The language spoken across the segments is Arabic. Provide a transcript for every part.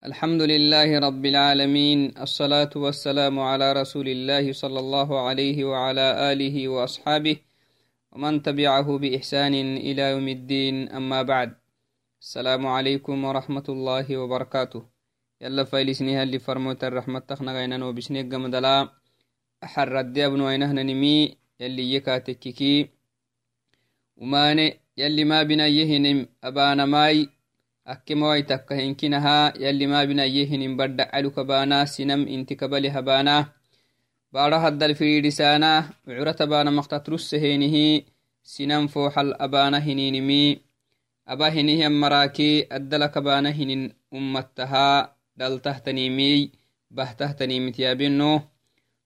الحمد لله رب العالمين الصلاة والسلام على رسول الله صلى الله عليه وعلى آله وأصحابه ومن تبعه بإحسان إلى يوم الدين أما بعد. السلام عليكم ورحمة الله وبركاته. يلا فايلسنيها اللي فرموت الرحمة تخنا غينا وبسنيك قمدلا أحر الدي ابن وينهنا نمي يلي يكاتككي وماني يلي ما بنا يهنم أبانا ماي. Akkimawai takka hinkinaha yalli mabinaye hinin badda caluka bana sinam inti kabaliha bana bara haddal firidisana curata bana maktatrussehenihi sinam foxal abana hininimi aba hinihian maraki addalaka bana hinin ummattaha daltahtanimi bahtahtanimityabino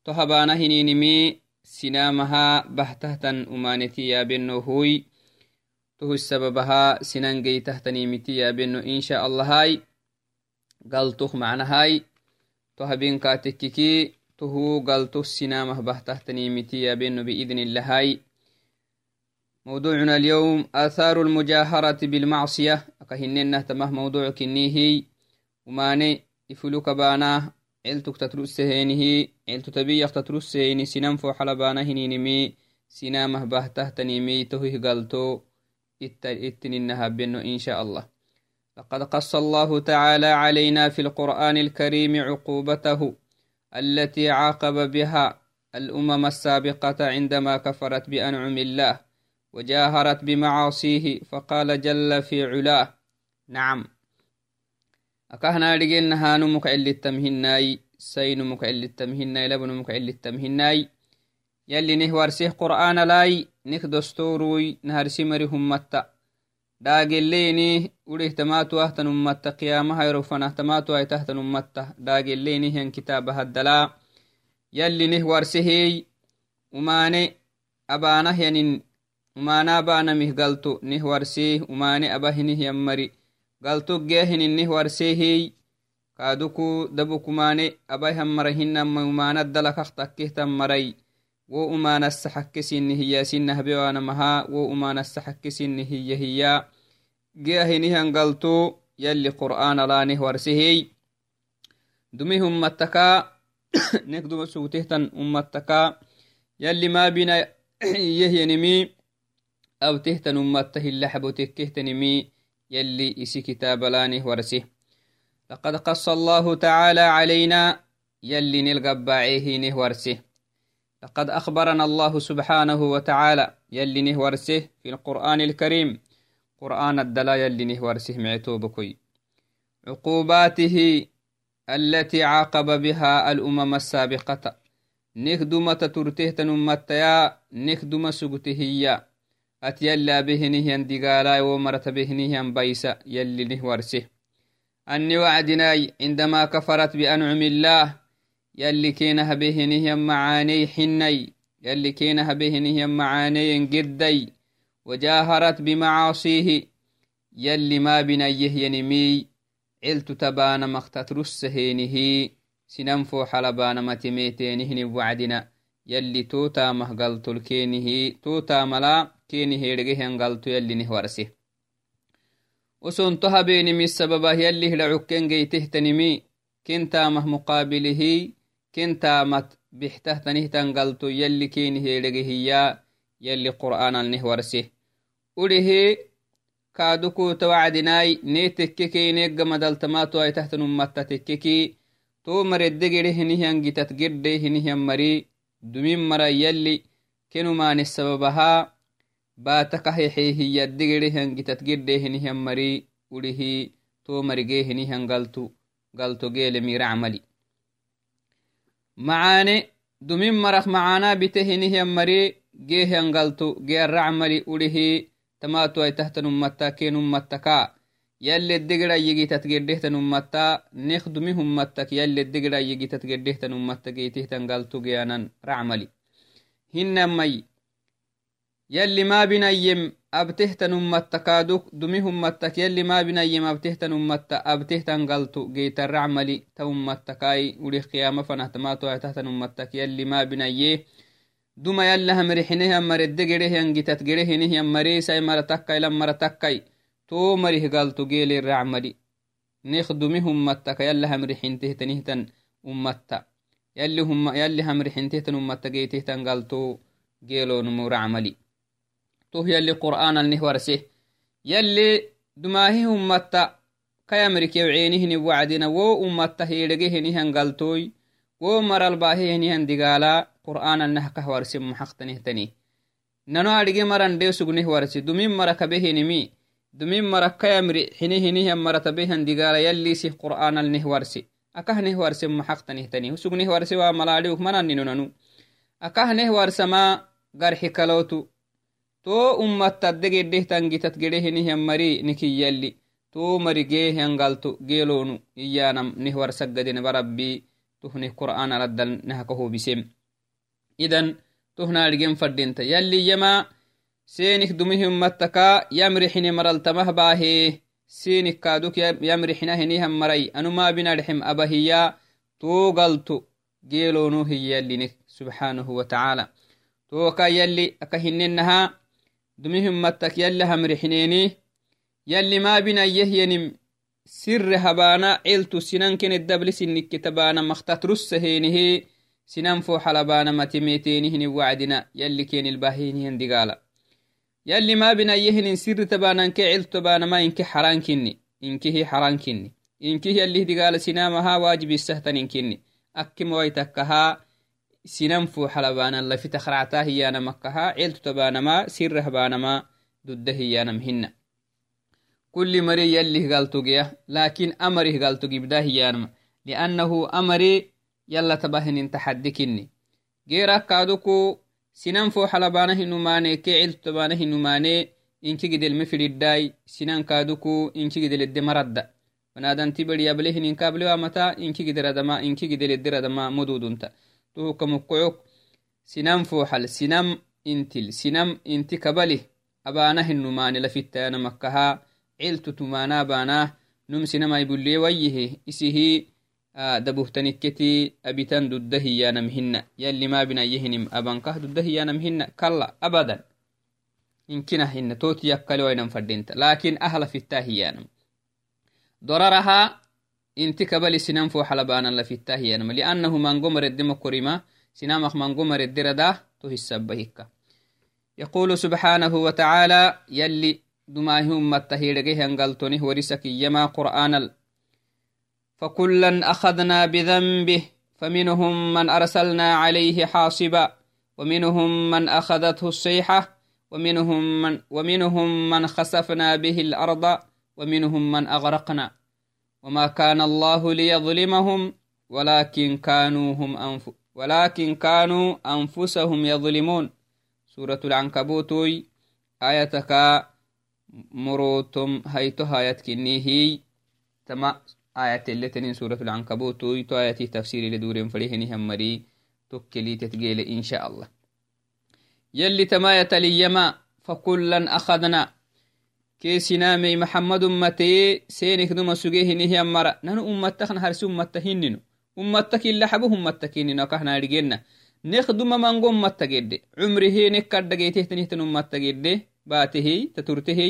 toha bana hininimi sinamaha bahtahtan umaneti yabino tuhu sababaha sinan geytahtanimiti yabeno insha allahai galtuh macnahai to habinkatekkiki tuhu galtuh sinamah bahtahtanimiti yabeno بإذن الله موضوعنا اليوم آثار المجاهرة بالمعصية. أكهننا تمه موضوع كنيه وماني إفلوك باناه علتك تترسهينه علت تبيخ تترسهيني سنم فو حلبانه نينمي سنامه بهته تنيمي تهيه قلتو اتننها بنو إن شاء الله. لقد قص الله تعالى علينا في القرآن الكريم عقوبته التي عاقب بها الأمم السابقة عندما كفرت بأنعم الله وجاهرت بمعاصيه فقال جل في علاه نعم. أكهنا لجنها نمك إلا التمهناي سينمك إلا التمهناي لبنمك إلا التمهناي يلي نهوارسيه قرآن لاي نك دستوروي نهارسي مري همتا. داقليني وليه تماتو أهتن أمتا قيامها يروفنا تماتو أي تهتن أمتا داقليني هن كتابها الدلا يلي نهوارسيه وماني أبانه ينين ومانا بانا مه قلتو نهوارسيه وماني أباهنه يمري. قلتو دبوكماني أباهم مرهن ومانا الدلك اختكه تمري wo umanassa hakkesini hiyasinah bewanamaha wo umanassa hakkesini hiya hiya geahinihan galto yalli qur'ana lanih warsehey dumi hummataka nek duma sugtehtan ummataka yalli mabina yehyanimi abtehtan ummatta hillaxabotekkehtanimi يلي إسي كتاب لأنه ورسه لقد قص الله تعالى علينا يلي نلقباعيه نه ورسه لقد أخبرنا الله سبحانه وتعالى يلي نهورسه في القرآن الكريم. قرآن الدلا يلي نهورسه معتوبكي عقوباته التي عاقب بها الأمم السابقة. نخدمة ترته تنمتيا نخدمة سقتهيا أتيلا بهنهن دقالا ومرت بهنهن بيسا يلي نهورسه أني وعدناي عندما كفرت بأنعم الله يلي كينا هبهنهم معاني حني يلي كينا هبهنهم معاني قدي وجاهرت بمعاصيه يلي ما بنيه ينمي. علت تبان مختت رسهينه سننفو حلبان متميتينهن وعدنا. يلي توتا مهقلت الكينه توتا ملا كينه رجهن قلت يلي نهورسه وسنتها بينمي السببه يلي هلعكين جيته تنمي. كنتا مه مقابله كنتامت بحته قلتو يلي كين هيرجهيا يلي قرآن النه ورسه أوليه كادوكو توعدناي نيتككي نيقا مدلتماتو أي تحت نمتا تككي تو مرد جره نهيان جتت جده نهيان مري. دمين مرا يلي كنو مان السببها. باتكه هي الدجره جتت جده نهيان مري. أوليه تو مرجيه نهيان قلتو قلتو جيل مير عملي معاني دمين مرخ معانا بتهنه يمري جيه ينقلتو جيه الرعملي أوليه تماتو أي تحت نمتا كين أمتكا يلي الدقرا يجي تتقرده تنمتا نخدمي همتك يلي الدقرا abtehtan ummattakaduk dumi hummattak yalli mabinayem abtehtan ummatta abtehtan galtu geytarracmali ta ummattakai urih qiyama fanahtamaatoatahtan ummattak yalli mabinaye duma yalla hamrixinehan maredde gerehyan gitat gerehinihiyan maresai mara takkai lan mara takkai to marih galtu geelirracmali نخدمي همتك يلا همري حنته تنهتن أمتا يلي هم يلي همري حنته تن أمتا يلي دماهي همتا كيامرك يوعينهن وعدنا و أمتا هيرجهن هنقلتوي و مرال باهي هنهن دقالا قرآن النهكه ورسم محقتنه تنيه nano adhige maran de sugneh warsi dumin mara kabehinimi dumin mara kayamri hini hinihan maratabehan digala yallisih qur'analneh warsi akahneh warse maxaqtanihtani sugneh warse wa malaadiuk mananinonanu akahneh warsama garxi kalotu to ummattaddegedehtan gitat gedehenihyanmari nikiyyalli to mari geehiyangaltu geelonu iyyanam neh warsagadinaba rabbi tuhnih qur'an aladdal nehakahobisem idan tuhnaahigen fadinta yalliyyama seenik dumihi ummattaka yamrixine maraltamah baahee siinik kaaduk yamrixinahinihan maray anumaabinadhexem abahiya to galtu geelonu hiyyallinek subxaanahu watacaala to aka yalli aka hinnenaha hinenaha dumihimmattak yalli hamrixineni yalli ma binayehyenim sirre habana ciltu sinankene dablisinikki tabana maktatrussaheenihe sinan fo xalabana matimetenihini wacdina yalli ken ilbahinihin digala yalli ma binayehinin sirri tabananke ciltobanama inki xarankinni inkihi xarankinni inkih yallih digala sinamaha wajibisahtaninkinni akkimawaitakkaha sinan fo xalabanan lafita khracta hiyanamakaha ciltu tabanama sirrahbanama dudda hiyanam hinna kulli mari yallih galtugiya lakin amarih galtugibda hiyanama liannahu amari yala tabahinin taxaddikinni geerakaaduku sinan fo xalabana hinumane ke ciltobana hinumane inkigidelme fidhiddai sinan kaaduku inkigideledde maradda banadanti beriyable hininkableamata inkigideradama inkigideledderadama modudunta tuhukamukkoyok sinan foxal sinam intil sinam inti kabalih abana hinumane lafittayana makkaha ciltu tumana bana num sinamai bulle wayyihe isihi dabuhtanikketi abitan dudda hiyanam hinna yalli ma binayehinim abankah dudda hiyanam hinna kalla abadan inkina hinna toti yakkalewainam fadinta lakin ahla fitta hiyanam doraraha inti kabali sinan fo xalabanan la fitta hiyanam liannahu mangomareddema korima sinamak mangomareddirada to hisabba hikka يقول سبحانه وتعالى يلي دماهم متهيرجه انقلتنه ورسكيما قرآن فكلا أخذنا بذنبه فمنهم من أرسلنا عليه حاصبا ومنهم من أخذته الصيحة ومنهم من, ومنهم من خسفنا به الأرض ومنهم من أغرقنا. وما كان الله ليظلمهم ولكن كانوا هم أنف ولكن كانوا أنفسهم يظلمون. سورة العنكبوت آيتك مروتم هيتو هايت كنيه تما آيات اللي سورة العنكبوت تو آياتي تفسير لدورين فريهن همري تكلي تتقيل إن شاء الله. يلي تماية ليما فكلا أخذنا. كيسنا مي محمد أمتي سينك دوما سجيه نهي أمرا نانو أمتك نهرس أمتك هننو أمتك إلا حبه أمتك هننو كهنا رجينا نخدم منغو أمتك جد عمره هينك كردقيته تنهتن أمتك جد باته تترته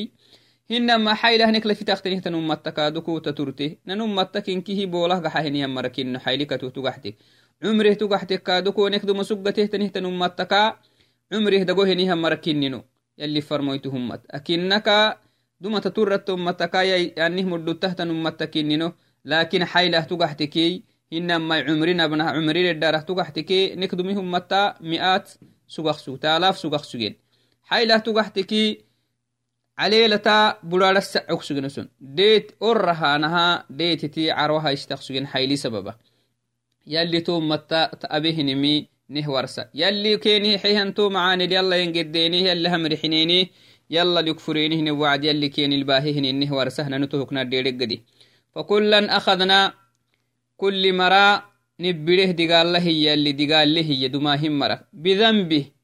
hinama xailahnek lafitaxtenihtan ummattakadukuta turte nan ummattakinkihi bolah gaxahiniyan marakino xailikatu tugaxtek cumreh tugaxtekkadukonek duma suggatehtanihtan ummattaka cumreh dagohenihan marakinino yalli farmoytu hummat akinaka dumata turratta ummataka yanih mudduttahtan ummattakinino lakin xailah tugaxtekey hinamai cumrinabnah cumriredarah tugaxteke nek dumi hummatta mi'at sugaqsu taalaaf sugaqsugen xailah tugaxteki caleelata burarasa cogsugenason deet orrahanaha deetiti carwaha istaqsugen hayli sababa yalli to matta abehinimi nih warsa yalli keni xehanto macaanid yalla yengedeeni yalla hamrixineeni yalla likfureenihine wacd yalli keni ilbaahihine nih warsa nanuto hokna deedheggadi fakullan akhadna kulli mara nibbireh digalla hiyalli digalle hiya dumahin mara bidambih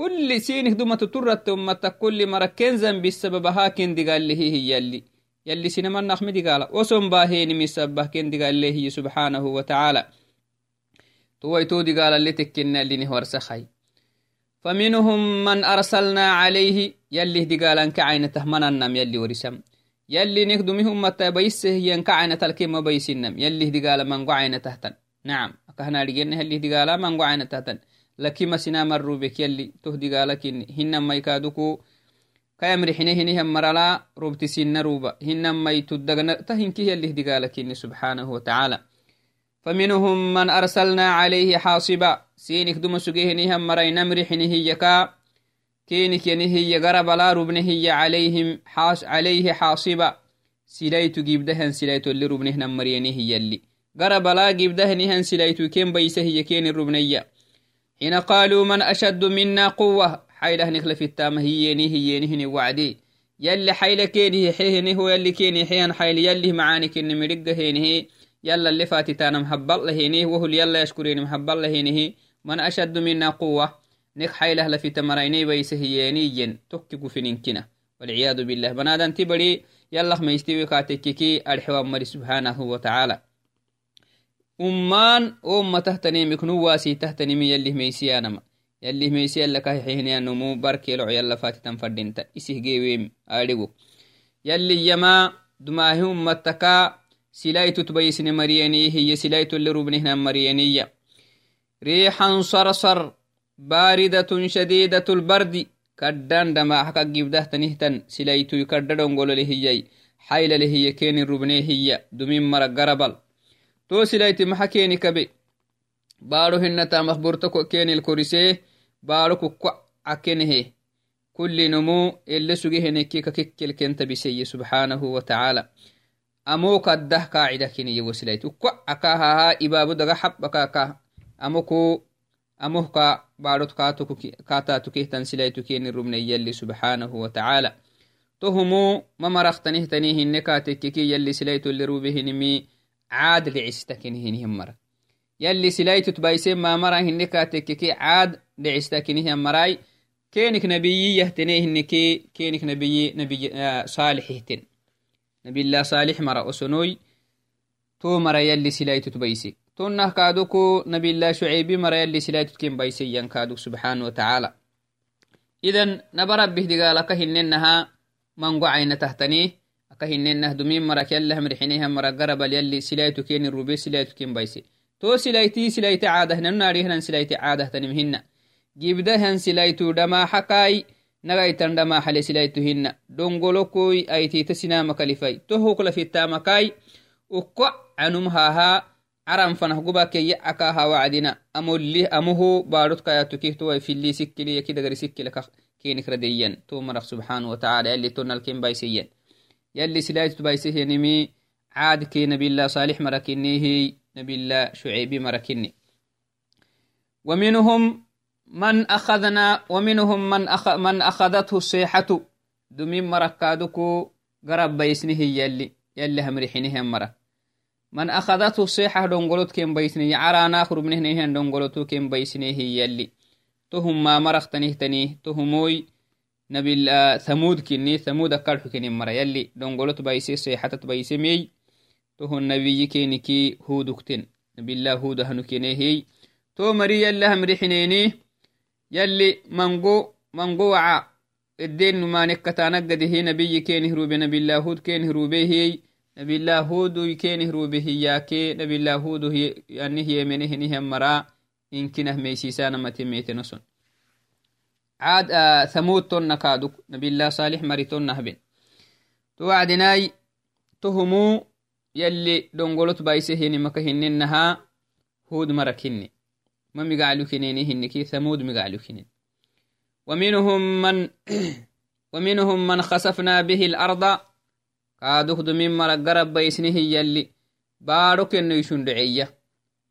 كل سينك دوما تترت أمتا كل مرة كنزن بسبب هاكين دي قال هي هي يلي يلي سينما نخمدي قال وسم باهيني مسبه كين دي قال هي سبحانه وتعالى تويتو دي قال اللي تكنا اللي نهور سخي فمنهم من أرسلنا عليه يلي دي قال أنك عينته من النم يلي ورسم. يلي نك دمي همتا بيسه ينكا عينة الكيما بيسنم. يلي دقال منقو عينة تهتن. نعم أكهنا رجينا هلي دقال منقو عينة تهتن. لكي ما سنا مروا بك يلي تهدي قالك هن ما يكادوكو. كيمري حينه هنه مرلا روبتي سن روبا. هن ما يتدغن تهنكي يلي هدي قالك سبحانه وتعالى. فمنهم من أرسلنا عليه حاصبا. سينك دم سجيه نهم مري نمري حينه يكا. كينك ينهي يقرب لا ربنه عليهم حاس عليه حاصبا. سلايتو جيب دهن سلايتو اللي ربنه نمرينه يلي. قرب لا جيب دهنهن سلايتو كين بيسه يكين الربنيه حين قالوا من أشد منا قوة. حيله نخل في التام هيني هيني هني وعدي يلي حيل كيني حيني هو يلي كيني حين حيل يلي معاني كيني مرق هيني يلا اللي فاتتانا محبل لهيني وهو يلا يشكرين محبل لهيني من أشد منا قوة نك حيله لفي تمريني بيس هيني ين تككو في ننكنا والعياذ بالله. بنادن تبري يلا ما يستوي كاتككي الحوام مري سبحانه وتعالى. ummaan omma tahtanimik nuwaasi tahtanimi yalih meysiyanama yalih meysiyallakahixihiniyanumu barkeeloco yalla fatitan fadinta isihgeewem adigo yalli yama dumaahi ummataka silaitut bayisne mariyani hiye silaitulle rubnihnan mariyaniya riixan sarsar baaridatun shadiidatu lbardi kaddan damaxaka gibdahtanihtan silaitui kadda dhongolole hiyai xaylale hiye kenin rubne hiya dumin mara garabal to silayti maxa keni kabe baaro hinatamak bortoko kenil korisee baaro kukwa akenehe kulli nomu ele kakekkelkenta biseye subxanahu watacaala amo kaddah kaacida kiniye wasilayt ukwa akahaha ibaabu daga xabakaka amoku amohka baarot kaatatukehtan silaytu keni rubne yalli subxanahu watacaala tohumu mamaraktanihtanih hinne kaatekkeki yalli silaytole rubehinimi عاد لعستكنهن مرة يلي سلايتت بايسين ما مرة هنكا تككي عاد لعستكنهن مراي كينك نبي يهتنيه كي كينك نبي نبي آه مرة أسنوي تو مرة يلي سلايتت بايسي تونه كادوكو نبي الله شعيبي مرة يلي سلايتت كين بايسي ينكادوك سبحانه وتعالى إذن نبرب به دقالك هننها منقو عين تهتنيه akahinenah dumin marak yallah mrixinihan marak garabal yalli silaytu keni rube silaytu ken bayse to silayti silayte caadahnanunaarihnan silayte caadahtanimhina gibdahan silaytu dhamaxakai nagaitan dhamaxale silaytu hina dongolokoi aitita sinamakalifai tohuklafitamakai ukko canum haha caran fanah gubakeye akaha wacdina amolli amuhu baadhot kayatukihtuwai fili sikkili yakidagari sikkilaka kenikradeyyan to marak subxanahu wataala yalli tonalken نمي عاد كي نبي الله صالح مركنيه نبي الله شعيبي مركني ومنهم من أخذنا ومنهم من أخ من أخذته الصيحة. دمين مركادكو قرب بيسنه يلي يلي همرحينه مرة. من أخذته الصيحة دونغولوت كيم بيسنه عرى ناخر منه نهن دونغولوتو كيم بيسنه يلي. تهم ما مرختنه تنيه تهموي nabil thamud kini thamud akkalxu kinin mara yalli dongolot baise seexatat baise mey tohon nabiyi keniki hudukten nabillah huda hanukenehiy to mari yalla hamrixineni yalli mango mango waca edden numanekkatanaggadihi nabiyi kenih rube nabillah hud kenih rubehiy nabillah hudu kenih rubehiyake nabillah hudu yani hiyemenehinihan mara inkinah meysisanamatemetenoson عاد آه ثمود تون كادوك نبي الله صالح مري تون نهبن توعدناي تهمو يلي دونغولوت بايسه هني مكا هننها هود مركني ما مقالو كنيني هنكي ثمود مقالو كنين. ومنهم من ومنهم من خسفنا به الأرض كادوك دمين مرق قرب بيسنه يلي بارك إنه يشون دعية.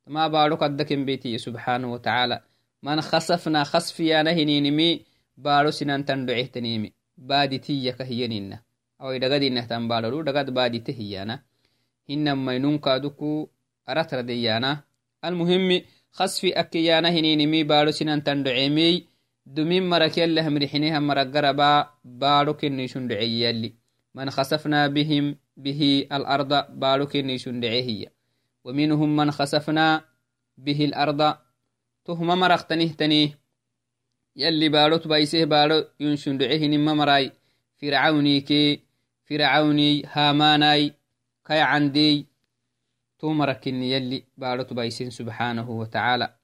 ما بارك الدكن بيتي سبحانه وتعالى. man khasafna khasfiyana hininimi baaro sinantan docehtanimi baaditiyaka hiyanina awai dhagadinahtan baadharu dhagad baadite hiyana خصفي أكيانا هنينمي بارو سنان تندعيمي دمين مرك يالله مرحينيها مرق غربا بارو كنيشون من خسفنا بهم به الأرض بارو كنيشون هي ومنهم من خسفنا به الأرض. تهم مرقتنه تنيه يلي بارو تبايسه بارو ينشون دعيه نما مراي فرعوني كي. فرعوني هاماناي. كي عندي تومركني يلي بارت بايسين سبحانه وتعالى.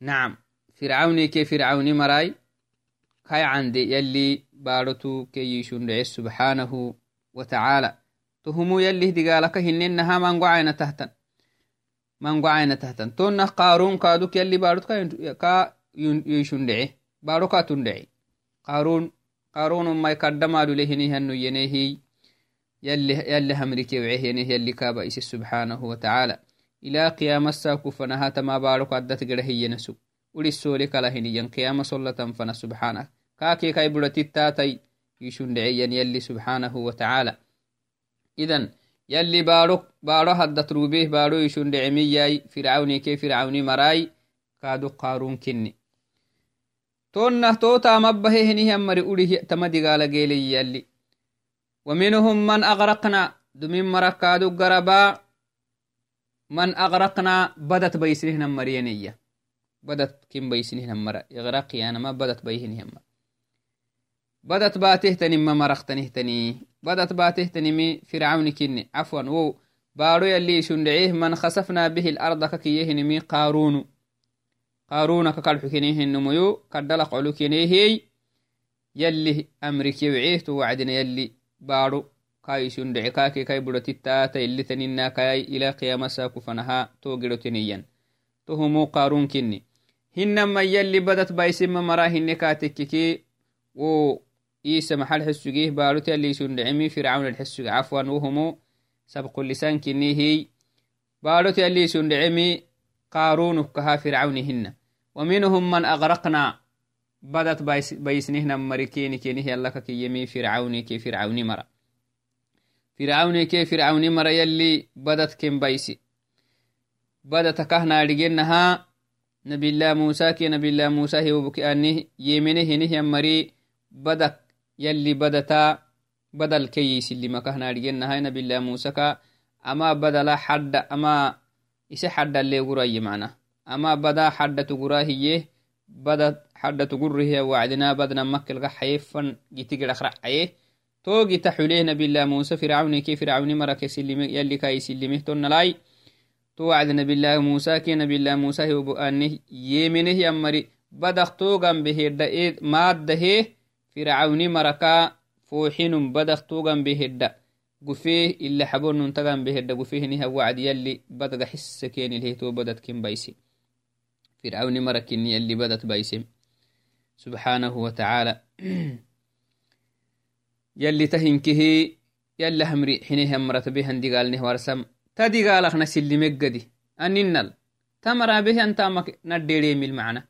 نعم فرعوني كي فرعوني مراي كي عندي يلي بارتو كي يشون سبحانه وتعالى. تهمو يلي دقالك هننها من قعينة تهتن. من قعينة تهتن. تون قارون كادوك يلي بارت كا يشون دعي بارو كاتون دعي قارون قارون ما يقدم لهنه أنه ينهي. يلي يلي همريكي وعيه يلي كابا إسي سبحانه وتعالى. إلى قيام الساكو فنها تما بارك عدت قده ينسو ولي السولي كلا هنيا قيام صلة فنا سبحانه. كاكي كاي بلتي التاتي يشون دعيا يلي سبحانه وتعالى. إذن يلي بارك بارو هدت روبيه بارو يشون دعمياي فرعوني كي فرعوني مراي. كادو قارون كني. تونه توتا مبه هنيه مري أوليه تمدي قال قيلي يلي. ومنهم من أغرقنا. دمين مركادو قربا من أغرقنا بدت بيسنه مرينية. بدت كم بيسنه مرة إغرق يعني ما بدت بيهنه مرة بدت باته تني ما مرختنه تني بدت باته تني مي فرعون كني. عفوا. وو. بارو يلي شندعيه من خسفنا به الأرض ككيه نمي قارون. قارون ككال حكينيه النميو كدلق علو كنيه يلي أمريكي وعيه توعدنا يلي baaru kaishun dhece kaake kai budotittaata ilitaninna kayai ila qiyamasa kufanaha to gidotiniyan to humu qarun kinni hinnaman yalli badat baisima mara hinne kaatekkiki wo isa maxal xesugih baarut yalliisun dhecemi fircaun alxesug cafwan wohumu sabqulisan kinnihi baarut yalliisun dhecemi qaarunukkaha fircaunihinna ومنهم من أغرقنا بدت بيسنهنا مريكيني كينه يلك كي يمي فرعوني كي فرعوني مرا. فرعوني كي فرعوني مرا يلي بدت كم بيسي. بدت كهنا لجنها نبي الله موسى كي نبي الله موسى هي وبكي أنه يمنه هنه يمري بدك يلي بدتا بدل كي يسلي مكهنا لجنها نبي الله موسى كا. أما بدل حد أما إسي حد اللي قرأي معنا. أما بدأ حد تقرأ هي بدت حدة تقره وعدنا بدنا مكل حيفا جتقل أخرع عيه تو جت حليه نبي الله موسى فرعون كي فرعون مرك يسلم يلي كاي يسلمه تون لاي. تو وعد نبي الله موسى كي نبي الله موسى هو بأنه يمنه يمري. بدخ توغم به الدئيد مادة فرعون مركا فوحين بدخ توغم به الدأ قفيه إلا حبون ننتغم به الدأ قفيه نها وعد سبحانه وتعالى. يلي تهنكه يلا همري حينه همرت به هندي قال نه ورسم. تدي قال أخنا سلي مجدي اننل تمرا به ما نديري ميل معنا.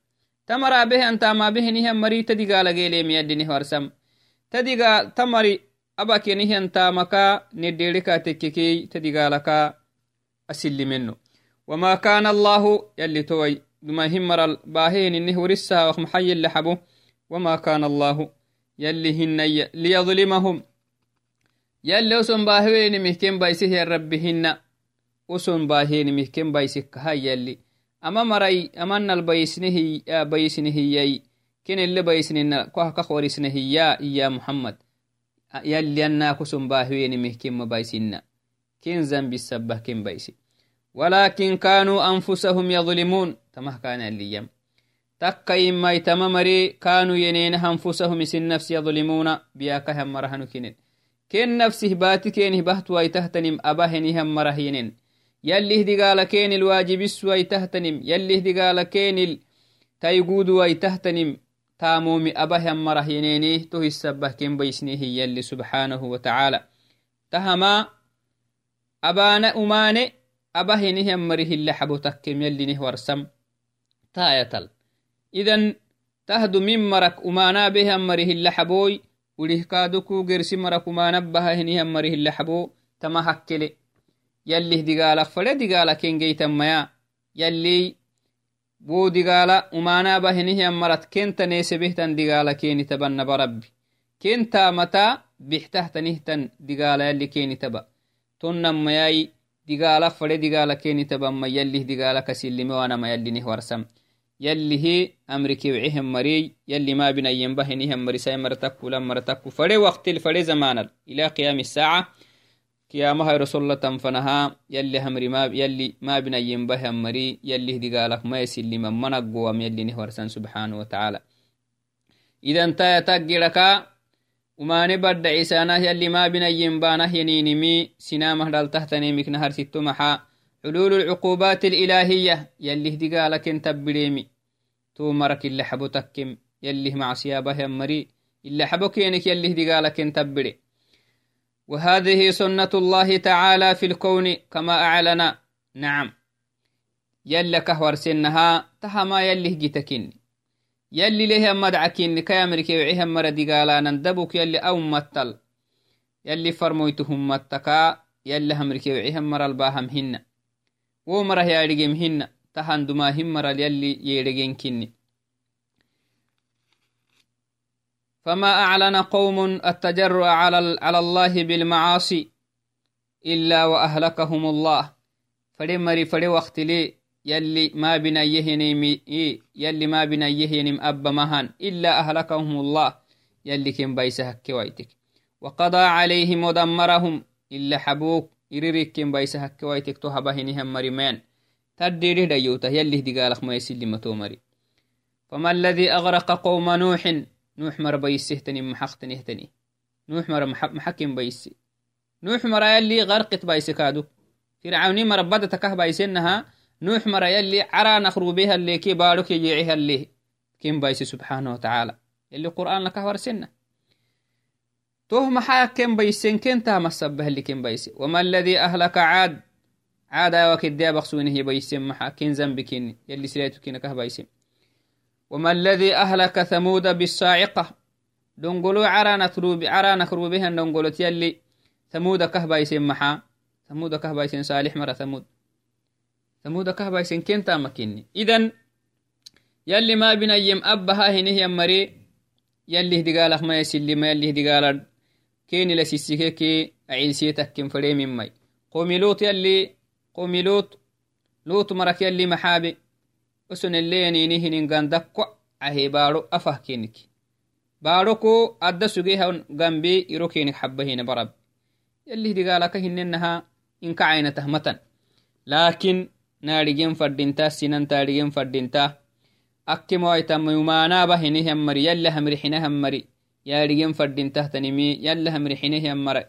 تمرا به أنت ما به نه مري. تدي قال قيلي ميدي نه ورسم. تدي قال تمري أباك نه أنت مكا نديري كاتككي تدي قالك أسلي منه وما كان الله يلي توي. دما همر باهين إنه ورسها وخمحي اللي وما كان الله يلي هن ليظلمهم. يلي وسن باهين مهكين بايسه يا هن. وسن باهين مهكين بايسك هاي يلي. أما مرأي أمن البيسنه بيسنه يي. كن اللي بيسننا كوه كخورسنه يا يا محمد. يلي أنا كسن باهين مهكين مبايسنا كن ذنب السبه كن بايسي. ولكن كانوا أنفسهم يظلمون. تمه كان الليم تكا إما يتم مري كانوا ينين أنفسهم سن نفس يظلمون. بياك هم مرهن كنين. كن نفسه باتي كين بهت ويتهتنم أبهني هم يلي هدي قال كين الواجب ويتهتنم يلي هدي قال كين تيقود ويتهتنم تامومي أبه هم مرهينيني تهي السبه كين بيسنيه يلي سبحانه وتعالى. تهما أبانا أماني أبهنه مريه اللي حبو تكيم يلي نه ورسم. تايتل إذن تهدو من مرك أمانا به مريه اللي حبوي وليه كادوكو قرسي مرك أمانا بها هنه مريه اللي حبو تما هكلي يلي دقالك فلا دقالك كين جيتا ميا يلي بو دقالا أمانا digaala fade digaala kenitaba yallih digaala kasilime wanama yallinih warsam. يلي هي أمريكي وعيهم مري يلي ما بنا ينبهنهم مرساي مرتك ولا مرتك فدي وقت الفدي زمان إلى قيام الساعة قيامها رسول الله تنفنها يلي همري ما يلي ما بنا ينبه مري يلي هدي قالك ما يسلي يلي ما بنا ينبانه ينينمي سنامه دال تحتني مكنهر ستو محا حلول العقوبات الإلهية يلي هدي قالك انت بريمي تو مرك اللي حبو تكم يلي مع سيابه مري اللي حبو كينك يلي هدي قالك انت بري وهذه سنة الله تعالى في الكون كما أعلن نعم يلي كهور سنها تهما يلي جتكني يلي ليه مدعكين كي أمريكا وعيهم مرة قالا نندبك يلي أو متل. يلي فرمويتهم متكا يلي أمريكا وعيهم مرة الباهم هن ومره يارجم هن تهان دما هم يلي يرجين كني. فما أعلن قوم التجرؤ على, على الله بالمعاصي إلا وأهلكهم الله. فري فري وقت لي يلي ما بنا يهنم يلي ما بنا يهنم أب مهان إلا أهلكهم الله يلي كن بيسه كويتك وقضى عليهم ودمرهم إلا حبوك إريرك كن بيسه كويتك تهبهنهم مريمان تديره ديوته يلي دقالك ما يسلم تومري فما الذي أغرق قوم نوح؟ نوح مر بيسه تني محقتني تني نوح مر محكم بيسي نوح مر يلي غرقت بيسي كادو. فرعوني مر بدتكه بيسنها. نوح مرا يلي عرا نخرو بها اللي كي بارك يجيعها اللي كم بايسي سبحانه وتعالى. اللي قرآن لك ورسنا توه محا كم بيسين كنتا مسبه اللي كم بيسي وما الذي أهلك عاد؟ عاد وكد يا بخسونه يبيسين محا. كن ذنبكين يلي سليتو كينك بيسين وما الذي أهلك ثمود بالصاعقة؟ دنقلو عرا نتروب عرا نخرو بها دنقلو يلي ثمود كهبايسين محا. ثمود كهبايسين صالح مرة ثمود. مكيني إذن يلي ما بنيم أبها هنه يمري يلي هدقالك ما يسلي ما يلي هدقالك كيني لسيسيكي عيسيتك كم فريم مي قومي لوط يلي قومي لوط لوط مرك يلي محابي. وسن اللي ينينيه ننغان دكو عهي بارو أفه كينك. بارو أدى سجيها غنبي يرو كينك حبه برب. يلي هدقالك هننها إنك عينته متن. لكن naadhigen fadhinta sinan taadhigen fadhinta akkimoaitamuyumaanaaba hinihammari yalla hamri xinahammari yaadhigen fadhintahtanimi yalla hamri xinihammara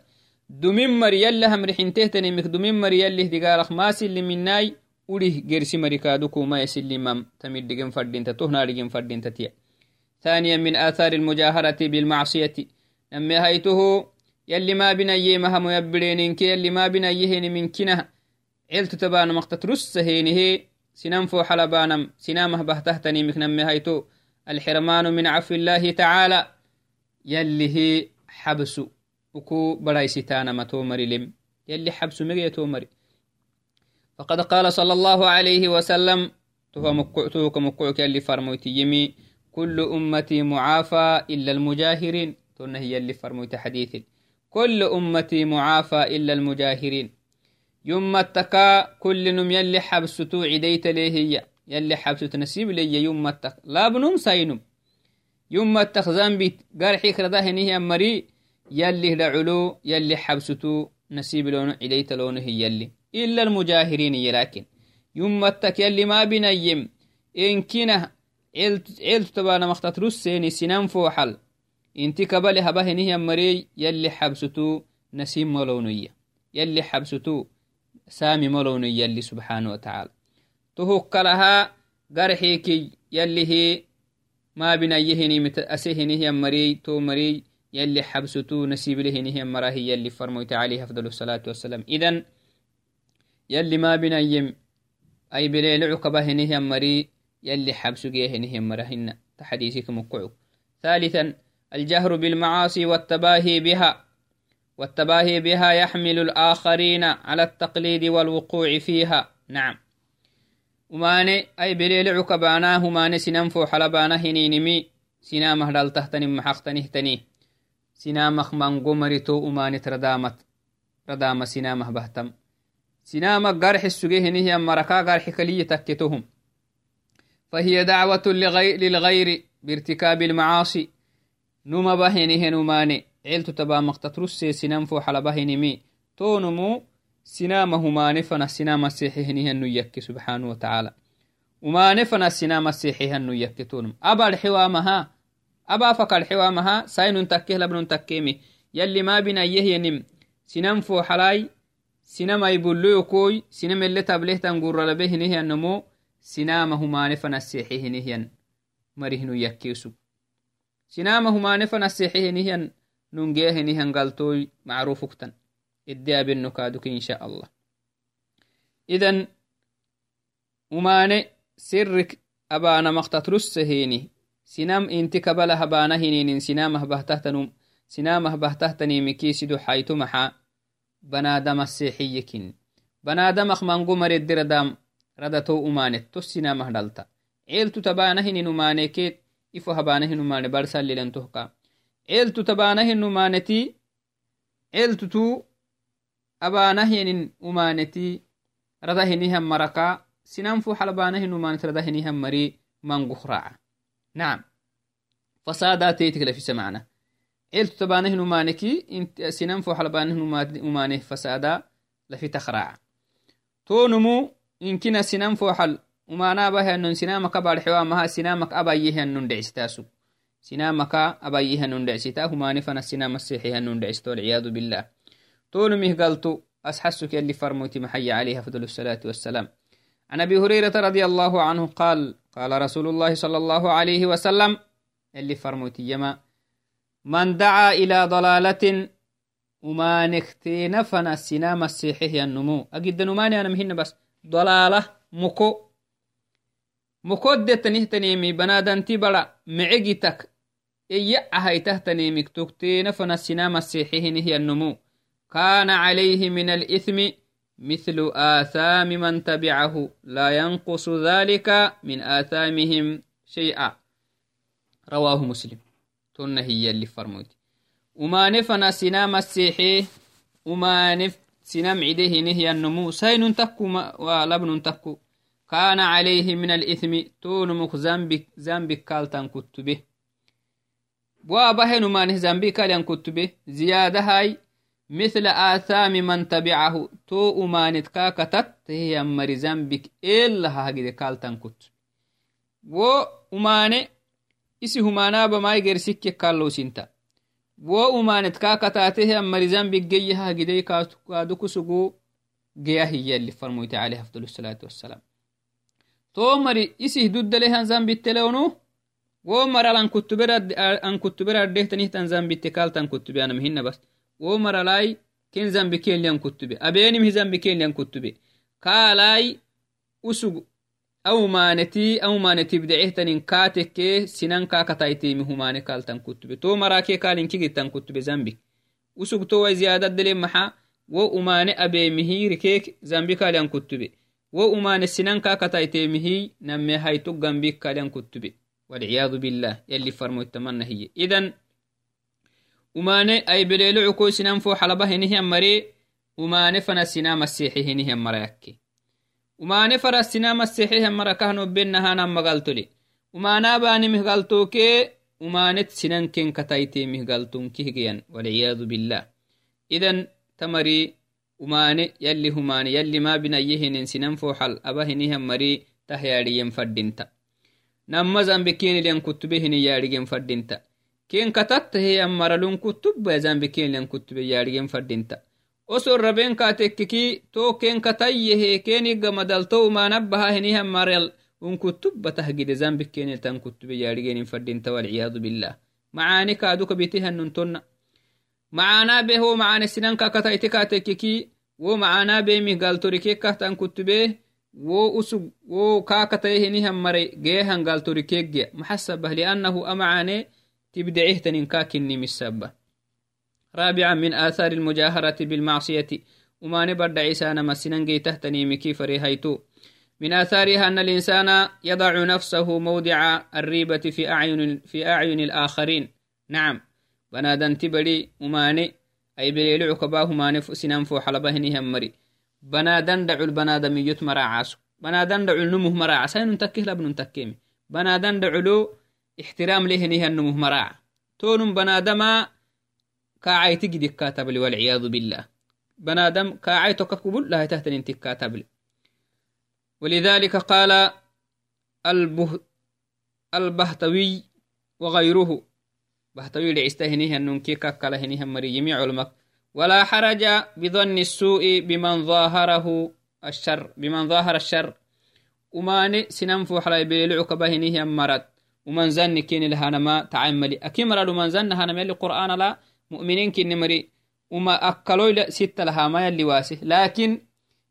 dumin mari yalla hamri xintehtanimik dumin mari yallih digaalak maasiliminai urih gersi mari kaadukumaesilimam tamidhigen fadhinta toh naadhigen fadhintatiya ثانيا من آثار المجاهرة بالمعصية نمي هيته يلي ما بنا يمها ميبرينك يلي ما بنا يهن من كنه علت تبان مقتت رس هينه سنم فو حلبانم سنامه بهتهتني مكنم هيتو الحرمان من عفو الله تعالى يلي حبس وكو براي ستانا ما تومري لم. يلي حبس مغي تومري. فقد قال صلى الله عليه وسلم تهو مقعتوك مقعك يلي فرموتي يمي كل أمتي معافى إلا المجاهرين. تنهي يلي فرموتي حديث كل أمتي معافى إلا المجاهرين. يمتكا كل نم يلي حبستو عديت ليه هي؟ يلي حبست نسيب لي يمتك لا بنم ساينم. يمتك زنبي قرحي كرده هنيه مري يلي دعلو يلي حبستو نسيب لون عديت لونه يلي. إلا المجاهرين يلاكن يمتك يلي ما بنيم. إن كنا عيلت تبانا مختت رسيني سنان فوحل. إنتي كبالي هبه هنيه مري يلي حبستو نسيم ملونية يلي حبستو سامي ملون يلي سبحانه وتعالى. تهوك لها قرحيكي يلي هي ما بنا يهني مت هي مري تو مري يلي حبستو نسيب لهني هي مراهي يلي فرموت عليه أفضل الصلاة والسلام. إذن يلي ما بنا يم أي بليل عقبة هني هي مري يلي حبسو هني هي مراهن تحديثك مقعو ثالثا الجهر بالمعاصي والتباهي بها. والتباهي بها يحمل الآخرين على التقليد والوقوع فيها. نعم. وماني أي بليل عكبانا هماني سننفو حلبانا هنينمي سنامه دال تهتني محقتنه تني سنامخ من قمرتو أماني تردامت ردام سنامه بهتم. سنامك قرح السجيه نهي مركا قرح كلية تكتهم. فهي دعوة للغير بارتكاب المعاصي. نما بهنه نماني عيلت تبا مقتترس سنام فو حل بهنمي تونمو سنام هماني فنا سنام السيحيه هنو يكي سبحانه وتعالى. وما فنا سنام السيحيه هنو يكي تونم. أبا الحوامها أبا فك الحوامها ساين تكيه لبن تكيمي يلي ما بنا يهينم سنام فو حلاي سنام يبلو كوي سنام اللي تبليه تنقر لبه نهي النمو سنام هماني فنا السيحيه نهيا مرهنو يكيسو سنام هماني فنا السيحيه نهيا قلتوي معروفكتن idde abinno kaaduki insha allah idan umane sirrik abana maktatrussehini sinam inti kabala habana hininin sinamah bahtahtanum sinamah bahtahtanimikisidu xaytu maxa banadama seexiyekin banadamak mangu mareddiradam radato umanet to sinamah dhalta ceeltu tabanahinin umanekeet ifo habanahin umane barsalilentohka ceeltu tabanahin umaneti ceeltutu abanahyanin umaneti radahinihan maraka sinanfu xalbanahin umanet radahinihan mari manguhraca nacam fasaadateetiklafisa macna ciltu tabanahin umaneki sinanfu xalbanahin umane fasaada lafitakhraca tonumu inkina sinanfu xal umanaabahanon sinamaka barxewamaha sinamak abayihanon dhecistaasu sinamaka abayihanon dhecsita humane fana sinamasexihanon dhecisto walciyadu billah تونمه قالتو أسحسك اللي فرموتي محي عليه أفضل الصلاة والسلام. عن أبي هريرة رضي الله عنه قال قال رسول الله صلى الله عليه وسلم اللي فرموتي يما من دعا إلى ضلالة وما نختين فنا السنام السيحي النمو أجد نماني أنا مهن بس. ضلالة مكو مكو دتنه تنيمي بنادن تبلا معجتك السنام السيحي هي النمو. كان عليه من الإثم مثل آثام من تبعه. لا ينقص ذلك من آثامهم شيئا. رواه مسلم. تن هي اللي فرموت. وما نفنا سنام السيحي وما نف سنام عده نهي النمو. سين تكو ولبن تكو. كان عليه من الإثم تونمك زنبك زنبك كالتن كتبه. وابهن ما نه زنبك كالتن كتبه زيادة هاي مثل آثام من تبعه تو أمانت كاكتت هي مري زنبك إلا هاجد كالتن كت و أماني isi humanaba maiger sikke kallo sinta wo umanet kakatatehe amari zambik geyaha gidey kadu kusugu geya hiyalli farmoyte aleh afdal salatu wassalam to mari isih duddalehan zambittelewnu wo maral an kuttuberadehtanihtan zambitte kaltan kuttube anam hinna bas wo maralai ken zambi kenlian kuttube abenimhi zambi kenlian kuttube kaalai usug aumaneti aumaneti bidecehtanin katekke sinan kakataitemi humane kaltan kuttube to marake kalinkigittan kuttube zambik usug towai ziyadaddele maxa wo umane abemihi rikeek zambi kalian kuttube wo umane sinan kakataitemihi namme haytug gambik kalian kuttube walciyadu billah yalli farmoittamanna hiye idan umane ay belelo cukoy sinan fo xalaba hinihian mare umane fana sina masiixi hinihian mara yakke umane fara sina masiixihan mara kahnobenahanan magaltole umanabanimih galtoke umanet sinanken kataitemih galtonkihgeyan walciyadu billah idan tamari umane yalli humane yalli ma binayehinen sinan fo xal aba hinihan mari tah yaadhiyen faddinta namma zambe kenilian kutube hini yaadhigen faddinta ken katattaheyan maralun kutubba zambi kenlian kutube yaadhigen fadinta oson raben katekkiki to ken katayyehe kenigga madalto umanabbaha henihan maral un kutubba tahgide zambi keniltan kutube yaadhigenin fadinta walciyadu billah macaani kaaduka bitihannun tonna macaanaa be ho macaane sinanka katayti katekkiki wo macaanaa beemih galtorikekahtan kutube wo usug wo kaakataye henihan mare geehan galtorikeggeya maxasabah liannahu تبدعه كاكني مسابة رابعا من آثار المجاهرة بالمعصية وما نبرد عيسان مسنن تهتني مكي فريهيتو من آثارها أن الإنسان يضع نفسه موضع الريبة في أعين في أعين الآخرين نعم بنادن تبري وماني أي بليلع كباه ماني سنان فو حلبه مري بنادن دعو البنادم يتمرع عاسو. بنادن دعو النمه مرع عسين تكيه لابن تكيمي بنادن دعلو احترام لهنه النمه مراع تونم بنادما كاعي تجدك كاتبلي والعياذ بالله. بنادم كاعي تككبل لا تهتن انت كاتبلي ولذلك قال البه البهتوي وغيره. بهتوي لعستهنه النمكي كاكالهنه مريمي علمك ولا حرج بظن السوء بمن ظاهره الشر بمن ظاهر الشر. وماني سننفو حلاي بيلعك بهنه مرت ومن زن كين الهانما تعملي أكمل ومن زن هانما اللي قرآن لا مؤمنين كين مري. وما أكلوا ستة لها ما يلي واسه. لكن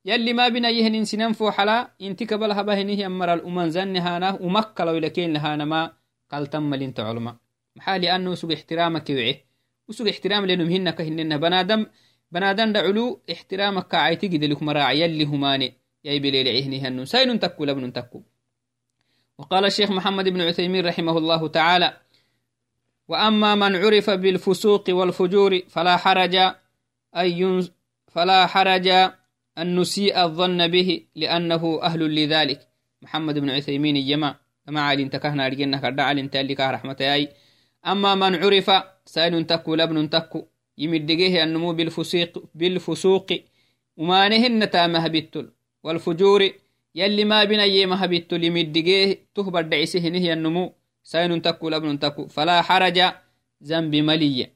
يلي ما بنا يهن سننفو حلا انتك بلها بهنه أمر ومن زن هانا ومكلوا لكين لهانما قال تم لنت علما محالي أنه سوق احترامك وعيه وسوق احترام لأنهم هنك هننا بنادم بنادم دعلو احترامك كعيتي قد لك مراعي يلي هماني يا بليل عهني هنو. سين تكو لبن تكو وقال الشيخ محمد بن عثيمين رحمه الله تعالى وأما من عرف بالفسوق والفجور فلا حرج أن فلا حرج أن نسيء الظن به لأنه أهل لذلك. محمد بن عثيمين يما ما علي انتكهنا لجنة كردا علي انتالي رحمة أي أما من عرف سائل تكو لبن تكو يمدقيه النمو بالفسوق بالفسوق وما نهن تامه بالتل والفجور يلي ما بنا يما هبت لمدقيه تهبر دعسه نهي النمو. سين تكو لبن تكو فلا حرج ذنب ملي.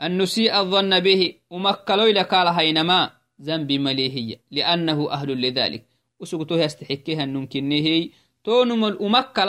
أن نسيء الظن به ومكلوا لك هينما ذنب مليهية لأنه أهل لذلك. وسقطوه يستحكيها النمكنه. تونم الأمكل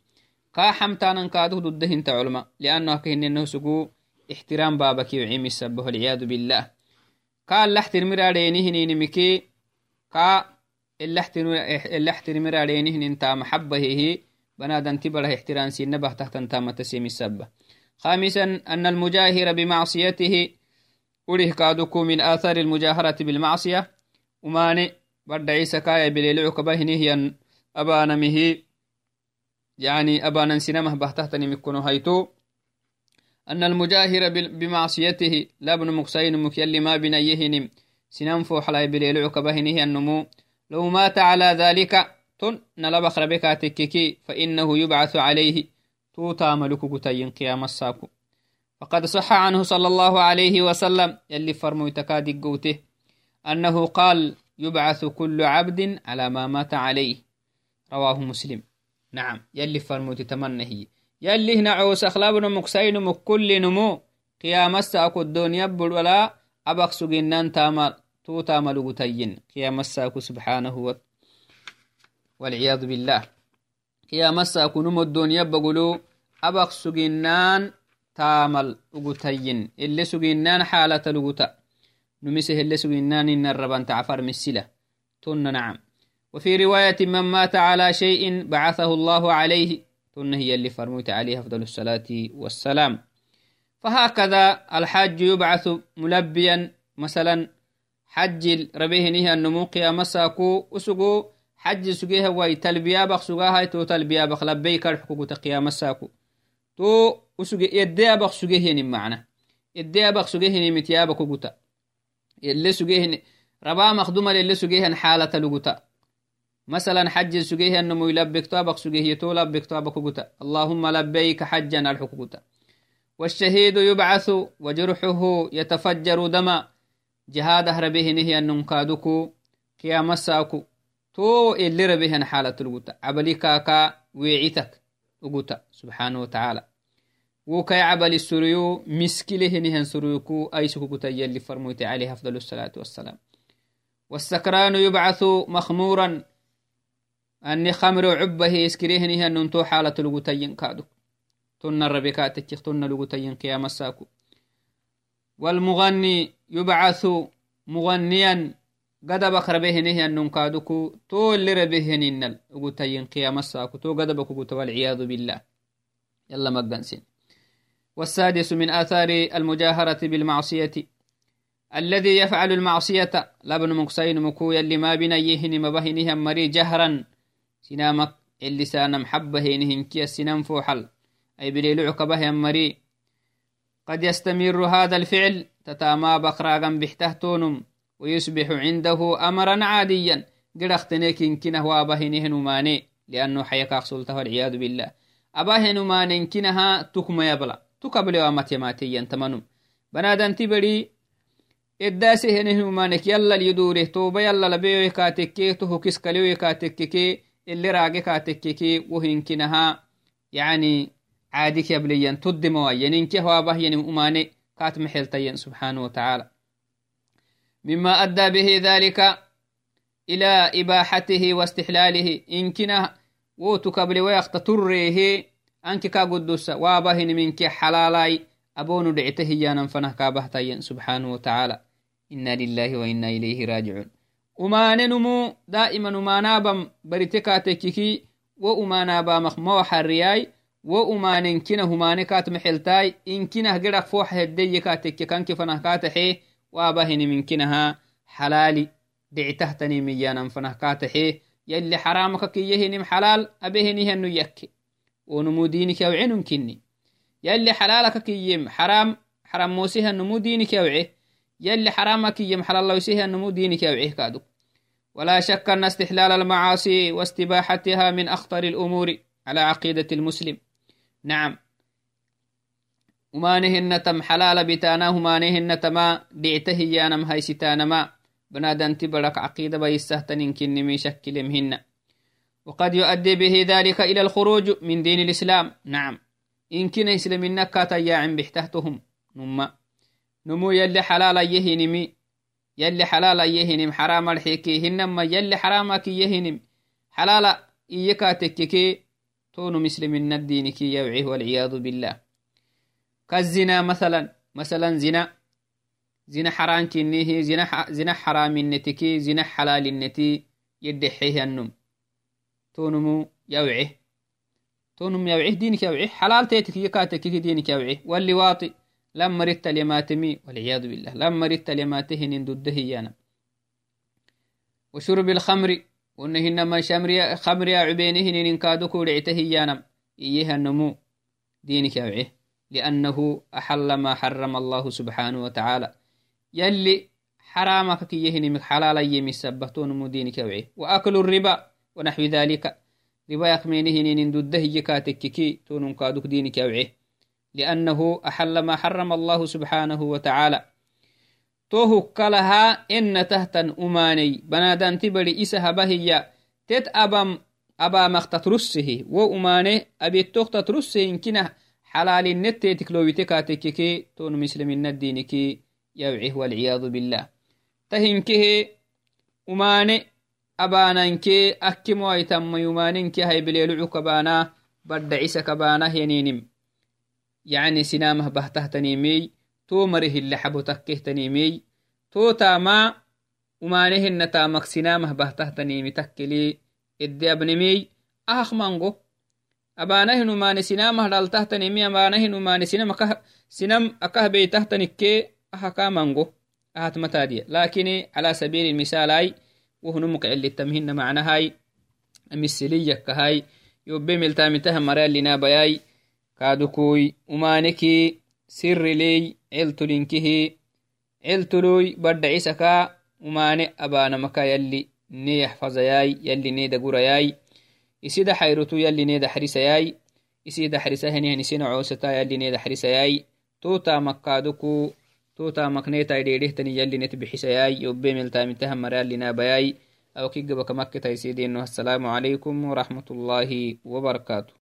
قا حمتانا كادو ضدهن تعلم لأنه كهن إنه سقو احترام بابك يعمي سبه والعياذ بالله. قال لحتر مرادينه نمكي قا اللي احترمر علينه انتا محبة هي بنادن تبره احترام سينبه تحت انتا متسيم السبة خامسا أن المجاهر بمعصيته أريه كادوكو من آثار المجاهرة بالمعصية. وماني برد عيسى كايا بليلعك بهنه أبانا مه يعني أبانا سينمه بهتهتني مكونو هيتو أن المجاهر بمعصيته لابن مقسين مكيل ما بنيهنم سننفو حلاي بليلعك بهنه النمو. لو مات على ذلك تن نلبخ ربك تككي فإنه يبعث عليه. توتا ملك قتين قيام الساكو. فقد صح عنه صلى الله عليه وسلم يلي فرمو تكادي قوته. أنه قال يبعث كل عبد على ما مات عليه. رواه مسلم. نعم. يلي فرمو تتمنى يلي هنا عوس أخلابنا مكسين مكل نمو. قيام الساكو الدنيا ولا أبقى سجنان تامل توتا ملغتين قيام الساكو سبحانه و... والعياذ بالله. قيام الساكو نمو الدنيا بقولو أبق سجنان تامل أغتين اللي سجنان حالة لغتا نمسه اللي سجنان إن الربان تعفر مسلة تن نعم. وفي رواية من مات على شيء بعثه الله عليه تن هي اللي فرميت عليه أفضل الصلاة والسلام. فهكذا الحاج يبعث ملبيا مثلا حج ربيه نيه النمو قيام ساكو أسقو حج سجيها واي تلبيا بخ سجاها تو تلبيا بخ لبيك الحقوق قيام ساكو تو أسقي يدي بخ سجيه نم معنا. يدي بخ سجيه نم تيابك قوتا اللي سجيه ربا مخدومة اللي سجيه حالة لقوتا مثلا حج سجيه النمو يلبك تو بخ سجيه تو لبك تو بخ قوتا اللهم لبيك حجا الحقوق والشهيد يبعث وجرحه يتفجر دما. جهاده ربهنه أنهم كادوكو قيام الساكو تو اللي ربهن حالة الغوتا عبلي كاكا ويعيتك وغوتا سبحانه وتعالى. وكي عبل السريو مسكله نهن سريوكو. أي سكوكتا يلي فرموت عليه أفضل الصلاة والسلام. والسكران يبعث مخمورا أني خمر عبه اسكريه نهن ننتو حالة الغوتا ينكادو تن الربكات تن الغوتا ينقيام الساكو. والمغني يبعث مغنيا قد بكر بهنه أن ننكادكو تو اللي ربهن إنل قتين قيام الساكو. تو قد بكو والعياذ بالله. يلا مقنسين والسادس من آثار المجاهرة بالمعصية. الذي يفعل المعصية. لابن مقسين مكو يلي ما بنيهن مبهنها مري جهرا. كي السنام فوحل. أي بليل عقبه مري قد يستمر هذا الفعل. تتاما بقراغا بحتهتونم. ويصبح عنده أمرا عاديا. قد اختنيك كنه وابهنهن ماني لأنه حيكاق سلطة والعياذ بالله. أباهن مانين كنها تكما يبلا. تكبل ومتيماتيا تمنم بنادن تبري. eddasehenehnumanek yalla lyidure toba yalla labeyoe katekke toho kiskaleyoe katekkeke اللي راقي كاتككي وهنكنها يعني عادك يبليا تدموا ينينك هو به ينم أماني كات محلتين سبحانه وتعالى. مما أدى به ذلك إلى إباحته واستحلاله. إنكنا وتكبل ويخت تريه أنك كقدس وابهن منك حلالاي أبون دعته يانا فنه كابهتين سبحانه وتعالى. إنا لله وإنا إليه راجعون. Umane numu da'iman umanabam baritekatekiki wo umanabamah mawahariyai wo umanenkina humane kat mexeltai inkinah gedak foxa hedeye katekke kanki fanah kataxe wabahiniminkinaha xalaali dhicitahtanimiyanan fanah kataxe yalli xaramaka kiyehinim xalaal abehenihanu yakke wonumu dinik yawcenun kinni yalli xalaalaka kiyem xaram xaramosihanumu dinik yawce يلي حرامك يم حلال الله يسيه النمو دينك يوعيه كادو ولا شك أن استحلال المعاصي واستباحتها من أخطر الأمور على عقيدة المسلم. نعم. ومانهن تم حلال بتانا همانهن تما دعته يانم هيستانما بنادن تبرك عقيدة بيستهتن كن شكل مهن وقد يؤدي به ذلك إلى الخروج من دين الإسلام. نعم. إن كنا إسلام كاتا يا بحتهتهم نما. نمو يلي حلال يهنمي يلي حلال يهنم حرام الحكي هنما يلي حرامك يهنم. حلال إيكا تككي تون مسلم الدين كي يوعيه والعياذ بالله. كالزنا مثلا مثلا زنا. زنا حرام كنيه زنا زنا حرام النتكي زنا حلال النتي يدحيه النم. تونمو يوعيه تونم يوعيه دينك يوعيه حلال تيتك يكاتك دينك يوعيه واللي واطي لما رت لماتمي والعياذ بالله لما رت لماتهن ضده يانا. وشرب الخمر ونهن ما شمريا خمريا عبينهن إن كادو كورعته يانا. إيها النمو دينك يوعيه لأنه أحل ما حرم الله سبحانه وتعالى. يلي حرامك كيهن حلال يمي سبتون مو دينك يوعيه وأكل الربا ونحو ذلك. ربا يقمينهن إن ضده يكاتككي تون كادوك دينك يوعيه لأنه أحل ما حرم الله سبحانه وتعالى. توه كلها إن تهتن أماني. بنادان تبري إسها بهي تت أبام أبا مخت ترسه. وأماني أبي التوخت ترسه إنكنا حلال النت تكلويتكا تككي تون مسلمين الدينكي يوعيه والعياذ بالله. تهنكه أماني أبانانكي أكمو أيتم يمانينكي هاي بليلعو كبانا. برد عيسى كبانا ينينم يعني سنامه بهته تنيمي تو مره اللي حبو تكه تنيمي تو تاما ومانه النتامك سنامه بهته تنيمي تكلي إدي أبنمي أخ مانغو. أبانه نمان سنامه دالته تنيمي أبانه نمان سنام أكه سنام أكه بيته تنكي أحكا مانغو. أهات متادية لكن على سبيل المثال هاي وهنمك اللي تمهن معنا هاي أمسلية كهاي يوبي ملتامتها مرال لنا بياي كادوكوي أمانكي سر لي علتلينكه علتلوي برد عيسكا أماني أبانا مكا يلي ني يحفظياي يلي ني دقرياي إسيدا حيرتو يلي ني دحرسياي إسيدا حرسهني هنسين عوستا يلي ني دحرسياي توتا مكادوكو توتا مكنيتا يديريهتني يلي نتبحسياي يوبي ملتامتها مرال لنا بياي أو كيقبك مكة تيسيدين السلام عليكم ورحمة الله وبركاته